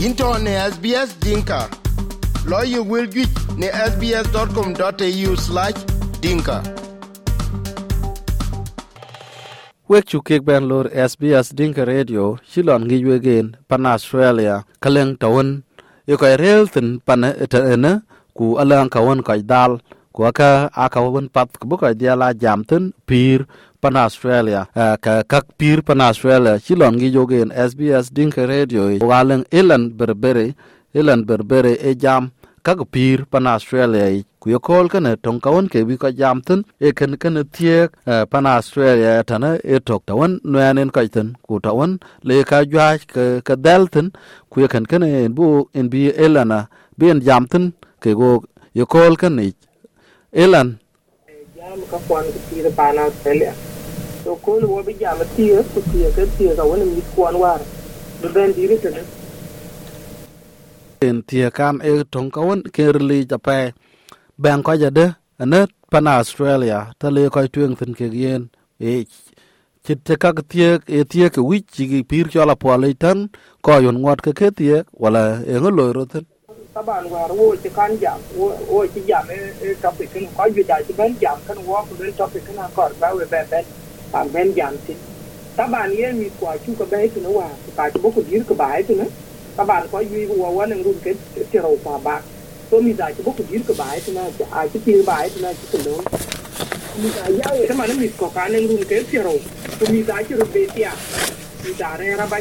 into ne SBS Dinka. Lawyer will get ne sbs.com.au slash dinka. wek chu kek ben lor SBS Dinka Radio shilon ngi wegen pan Australia kaleng tawon yo kai rel tin pan eta ena ku alang kawon kai dal ku aka aka won pat ku kai dia la jam tin pir pan Australia uh, ka kak pir pan Australia. Shilon gi jogen SBS Dinka Radio eh, waleng ilan berbere ilan berbere e jam kak pir pan Australia eh. ku yo kol kana tong kawon ke bi ko jam tin e kan kan tie uh, pan Australia e tana e tok tawan noyanen ka tin ku tawon le ka jwa ka ka dal tin ku yo kan kan en bu en bi elana bi jam tin ke go yo kol kan ni elan e jam ka kwan pir pana Australia so ko lo bi jam tira ku tira ka tira ka wani mi kwan war be ben diri tene en tie kan e tong kawon ke ri ja pe. Ben ko ja de ane pan Australia ta le ko tueng tin ke yen e chit te ka tie e tie ke wi chi gi pir cho la po le tan ko yon ngot ke ke tie wala e ngo ro tin ka ban war wo ti kan jam wo wo ti jam e e topic kan ko ju da ti ben jam kan wo ko ben topic kan ko ba we ben ben ban ben jam ti ta mi kwa chu ka be ti no wa ta ti bo dir ka ba ti na ta ban ko yu wa nang run ke ti pa ba so mi da ti bo dir ka ba ti na a ti ti ba ti na ti no mi da ya we ta man mi ko ka nang run ke ti ro mi da ti ro be ti mi da re ra ba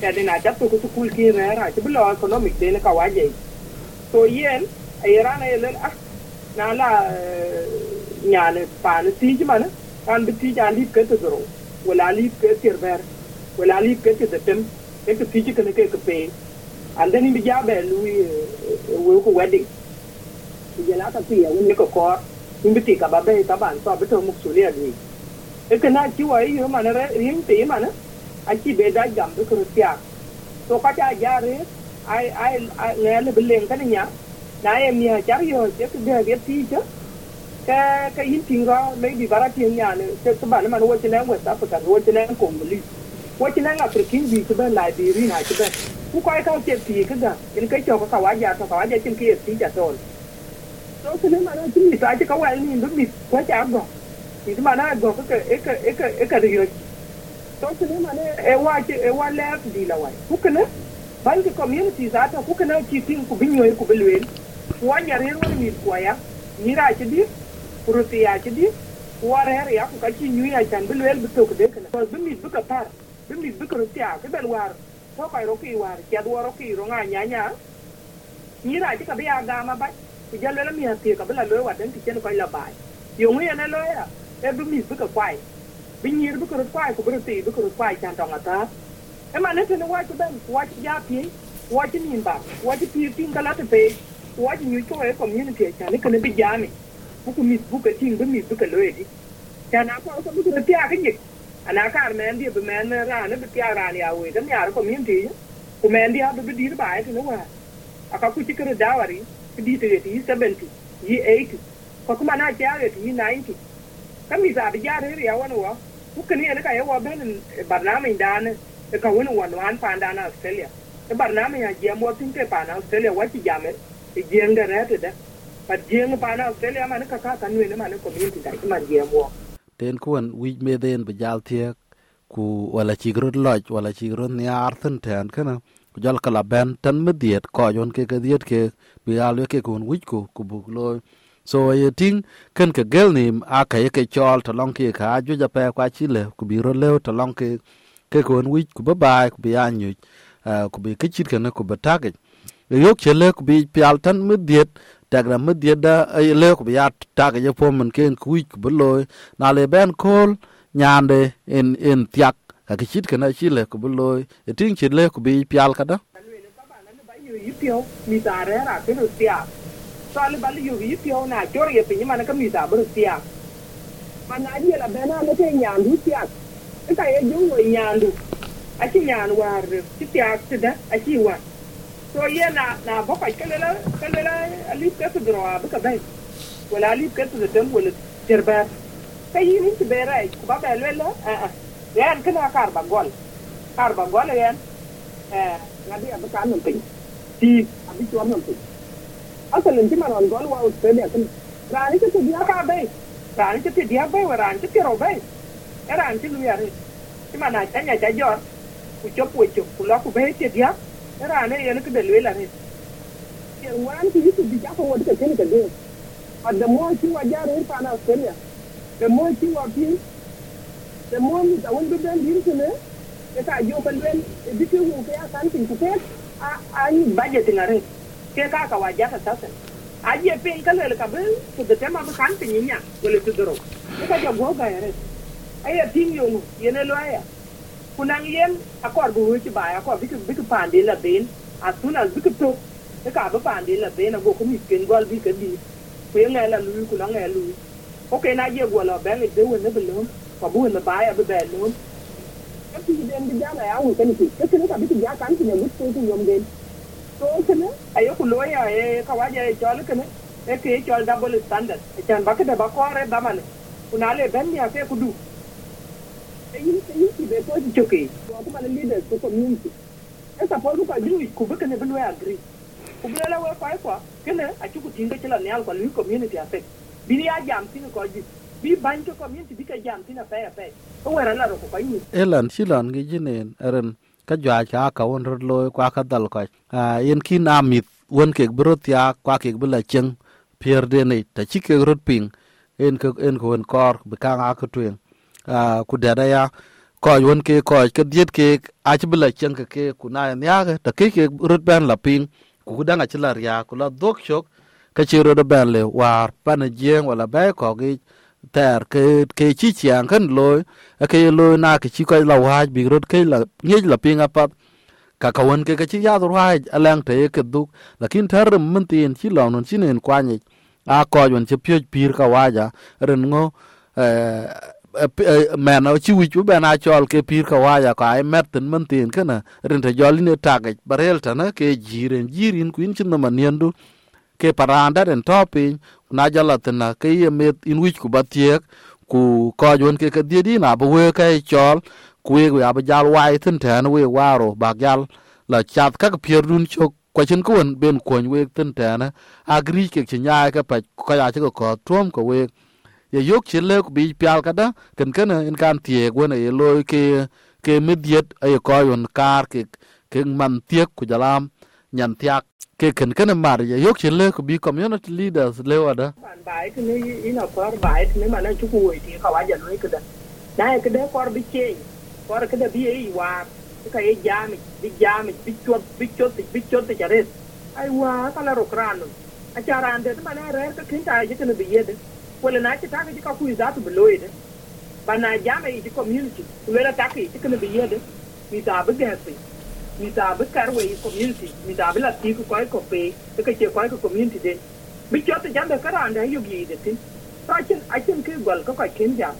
kadi na jatto ko sukul ki rera ti bilo economic de ka waje so yen ayera na yelen ah na la nyane pan ti ji mana kan bi ti jan lip ke to zoro wala lip ke tirber wala lip ke te tem e ke ti ji ke ke ke pe and then bi ja be lu we ko wedding bi la ta ti ya woni ko ko bi ti ka ba be ta ban so bi to muk su le ni e ke na ti wa yi mana re yin rin ti a aci be da jam be ko tiya to ka ja re ai ai ne le belen kan nya na e mi ha char yo je ke de ge ti je cái cái hiện tình đó mấy bị vara tiền nhà này cái các bạn mà nói West Africa nói chuyện này Congolese nói African gì cái bên Liberia này cái bên cũng coi cao tiền thì cái đó những cái chỗ có tàu ai già tàu ai già trên kia thì giả rồi đó cho nên mà nó chính vì tại chứ có ai nhìn được gì quá chả rồi thì mà nó rồi cái cái cái cái cái cái cái cái đó cho nên mà nó ewa chứ ewa lab đi là vậy cũng cái này ban cái community giá cho cũng cái này chỉ riêng của bên người của bên luyện quá nhà riêng nó mình quá ya nghĩ ra chứ biết ci di war her ya ku kaci nyu ya can belwen bu tok de kana bu mi bu ka par bu mi bu ka ruti ya ke bel war to kai ro ki war ci ado ro ki ro nga nya nya mira ci ka bi aga ma ba ku jalo la mi ha ti ka bela lo wa den ti chen ko la bai yo ngi na lo ya e bu mi bu ka kwai binyir bi kurut kwai ku bi ti bi kurut kwai chan tong ata e ma ne te ne wa chu ben wa chi ya pi wa chi nin ba wa chi pi tin kala te pe wa chi nyu ko e community chan ne kene bi jami buku mit buka ting bu mit buka loye di ya na ko ko buku pya ka ni ana kar men di bu men ra na bu pya ra ya we da ya ko min di ku men di abu di ba ai no wa aka ku dawari di te di 70 yi 80 ko kuma na ja re di 90 kan mi za bi ja re ya wani wa buka ne ka yawa ben barnamin da ne ka wani wani an da na Australia barnamin ya je mo tin te pa na Australia wa ti jamer ti jenga re da pa je australia ma ka ka kan ne ma community da ma je mo ten kuan wij me den be tiek ku wala chigrod loj wala chigrod ni arthen ten kana ku jal kala ben tan mediet ko jon ke ke diet ke bi al ke kun wij ku ku buk loy so ye ting ken ke gel nim a ka ye ke chol to long ke ka ju ja pe kwa chi le ku bi ro le to long ke ke kun wij ku ba bai ku bi an ku bi ke chit kana ku ba ta ke yo ku bi pial tan mediet diet tag da ye le ku bi ya tag ye po men ken kuik wi ku loy na le ben kol nyande, en en tiak ka ke chit ken a chi le ku ba loy ye chit le ku bi pial kada. Mi ta ra ke ru so ali bali yu yi pio na jor ye pinyi mana ka mi ta bru tia mana di la bena le te nyandu tia ka ye ju nyandu a chi nyan war tia ti da a chi wa so ye na na bo ka kele la kele la ali ka tu dro ba ka bai wala ali ka tu dem wala terba ka yi ni ti bera ku ba ba le la a a yan kana kar ba gol kar ba gol yan eh ngadi abakan nam pin ti abi tuan nam pin asalin ti manon gol wa australia kan rani ke dia ka be rani ke dia be wa rani ke ro be rani ti lu ya re ti mana ta nya ja jo ku chop ku chop ku la ku be ti dia rani ye ne ke de lu la re wan ti ti bi ja ko wa ke ken ke de but the more ti wa ja re pa na australia the more ti wa pi the more ni ta won be ben dir ke ne e ka jo ban ben e bi ke wu ke asan tin ku ke a a ni budget ngare ke ka ka wa ja ta sa a je pe ka le ka ben ku de tema ba kan tin nya wala tu doro e ka jo go ga yare ai ya tin yo ye ne lo aya kunang yen akor bu wi ba akor bi bi pande la ben as soon as bi to e ka ba pande la ben go ku mi ken gol bi ka di ku ye ngala lu ku na ngala lu okay na je go la ben de wona be lo ko bu na ba ya be lo ka ti den bi jana ya wu kan ti ti ka bi ti ja kan ti ne mu to yom den to kana ayo ku lo ya e ka wa je chol kana e ke chol double standard e chan ba ka da ba ko re ba man ku na le ben ya ke ku du e yin e yin ti be to ti choke to ko man leaders ko community e sa po ku ka du ku be kana be lo agree ku be la we kwa kwa kana a chu ku tinga chela ne al kwa lu community affect bi ya jam tin ko ji bi ban ko community bi ka jam tin a pe o wera la ro ko yi elan shilan gi jinen eren ka jwa cha ka won ro lo kwa ka dal ko a yen kin amit won ke brot ya kwa ke bula cheng pier de ne ta chi ke rot ping en ko en ko en kor be ka nga ko tuen ku dada ya koj won ke koj ke diet ke ach bila bula ke ke ku na ya ga ta ke ke rut ban la ping ku da nga chila la ku la dok chok ke chi ro da ban le war pa na jeng wala ba ko gi ter ke ke chi chiang kan loy ke loy na ke chi ko la wa bi rut ke la nge la pinga pap ka ka won ke ke chi ya ro ha alang te ke duk lakin ter mun tin chi lo non chi nen kwa ni a koj won chi pye pir ka wa ja ren ngo mena ci wic chu be na chol ke pir ka waja ka ai met tin mun tin kana ren te joli ne tage barel ta na ke jiren jirin kuin chin na maniendu ke paranda den topin na jala tina ke ye met in wic ku batiek ku ko jon ke ke di na bu we ke chol ku we ya ba jal wai tin tan we waro ba jal la chat ka pier dun chok kwa chen kun ben kon we tin tan agri ke nya ke pa ko ya che ko tom ko we ye yok che le bi pial kada ken ken in kan tie gwen e loy ke ke midiet ay ko yon kar ke ke man tiek ku jalam, nyan tiak, ke ken ken mar. Ye yok che le bi community leaders le wada ban bai ke ne ina par bai ne mana chu ku ti ka wa ja no kada na ke de kor bi che kor ke de bi e wa ka e jami bi jami bi chot bi chot bi chot te jare ai wa ka la ro krano a charan de mana re ke kin ta je ke ne bi yede kwele na ci taki ka ku za tu bloy de ba na ja me ji community kwele taki ci kana bi yede mi da bu ga pe mi da bu kar we community mi da bu la ti ku ko ko pe de ka ce ko ko community de bi ci ta janda kara anda yu gi de tin ta cin a cin ke gol ka ka kin ja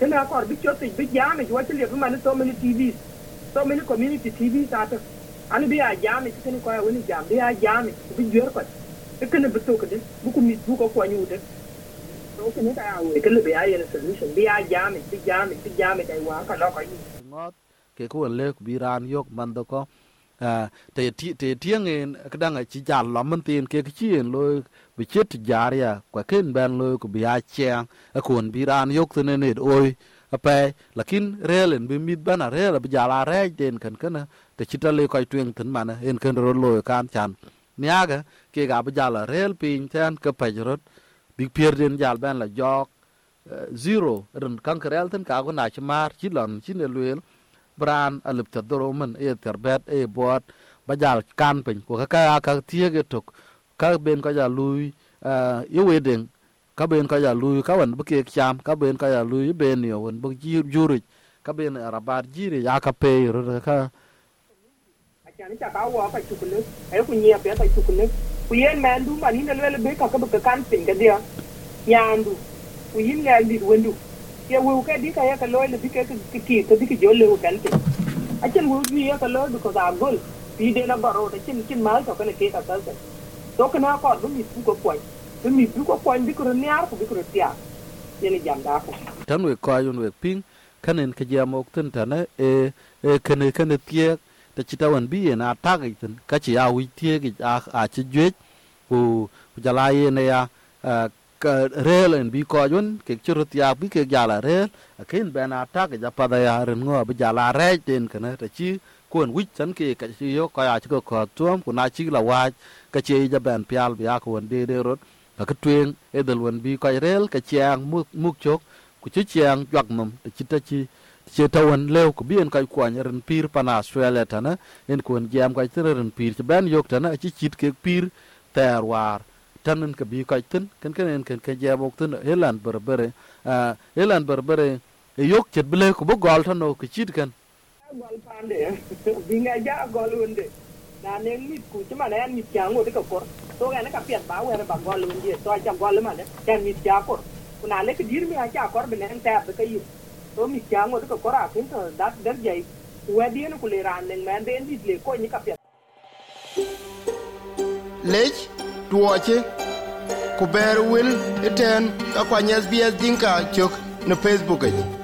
kana ko bi ci ta bi ja me ji wa ci le ma ni so many tvs so many community tvs ata an biya jami cikin kwaya wani jam biya jami bi jiyar kwa cikin bi to kadin buku mi buku kwa nyu da to ke ne ta ya we ke le bi a ye solution bi a jam ke ko le bi yok man do ko. À, te ti, te tieng en kadang chi jal lo man tin, ke chi en lo bi chet jar ya, kwa ken ban lo ku bi a cheng a kun biran yok tene ne oi. Ape lakin relen bi mit ban a rel bi jala re den kan kan te chi ta le ko tuen tin man en kan ro lo kan chan. Niaga ke ga bi jala rel pin tan ke pe jrot big pier den jal ben la jok zero ren kankrel ten ka go na chmar chi lon chi ne luel bran alip ta doro men e terbet e bot bajal kan pen ko ka ka tie ge tok ka ben ka ja lui ye wedeng ka ben ka ja lui ka wan buke cham ka ben ka ja lui ben yo wan bu juri ka ben rabat jiri ya ka pe ro ka chani cha ka wa ka chukule ai ku nyia pe ka chukule ku yen man du mani ne lele be ka ka ka kan pin dia. Nyandu ku yin la li wendu. Ye wu ka di ka ya ka lo le bi ka ki ki ka di ki jo le kan pin a chen wu bi ya ka lo du ka gol bi de na baro da chen chen mal ka ka ne ke ka ka to ka. Na ko du mi ku ko ko du mi du ko ko bi ko ne ar ku bi ko tia ye ni jam da ko tan we ko yun we ping kanen ka jamok tin tane e e kene kene tie te ci tawan bi yen a tagi tin ka ci a wi tie gi a a ci jwe ku ku jala ye ne ya ka rel en bi ko jun ke ci rut ya bi ke jala rel a kin ben a tagi ja pa da ya ren ngo bi jala re ten kana te ci kuon wich san ke ka ci yo ka ya ci ko ko tuom ku na ci la wa ka ci ja ben pial bi a ko de de rot ka tuen e dal won bi ko rel ka ci ang muk muk chok ku ci ci ang jak mum te ci ta ci che tawan lew ko bien kay kwany ren pir pana swele tana en ko jam kay ren pir che ben yok tana chi chit ke pir ter war. Tanen ka bi kay tin ken ken en ken ke jam ok tin elan berbere a elan berbere yok cet ble ko bo gol tano ko chit ken. Gol pande bi nga ja gol wonde na ne mit ku ci man en mit wo de ko kor to ga na ka pian ba wera ba gol wonde to ja gol man ken mit ja kor kuna le ke dir mi a ja kor benen ta ba kai to mi jango de ko kor a kin to dat der jai wedi no ku le ran nen man den dit le ko ni ka piet lec tuoche ku ber wil iten ka kwany sbs dinka cök ne facebook ic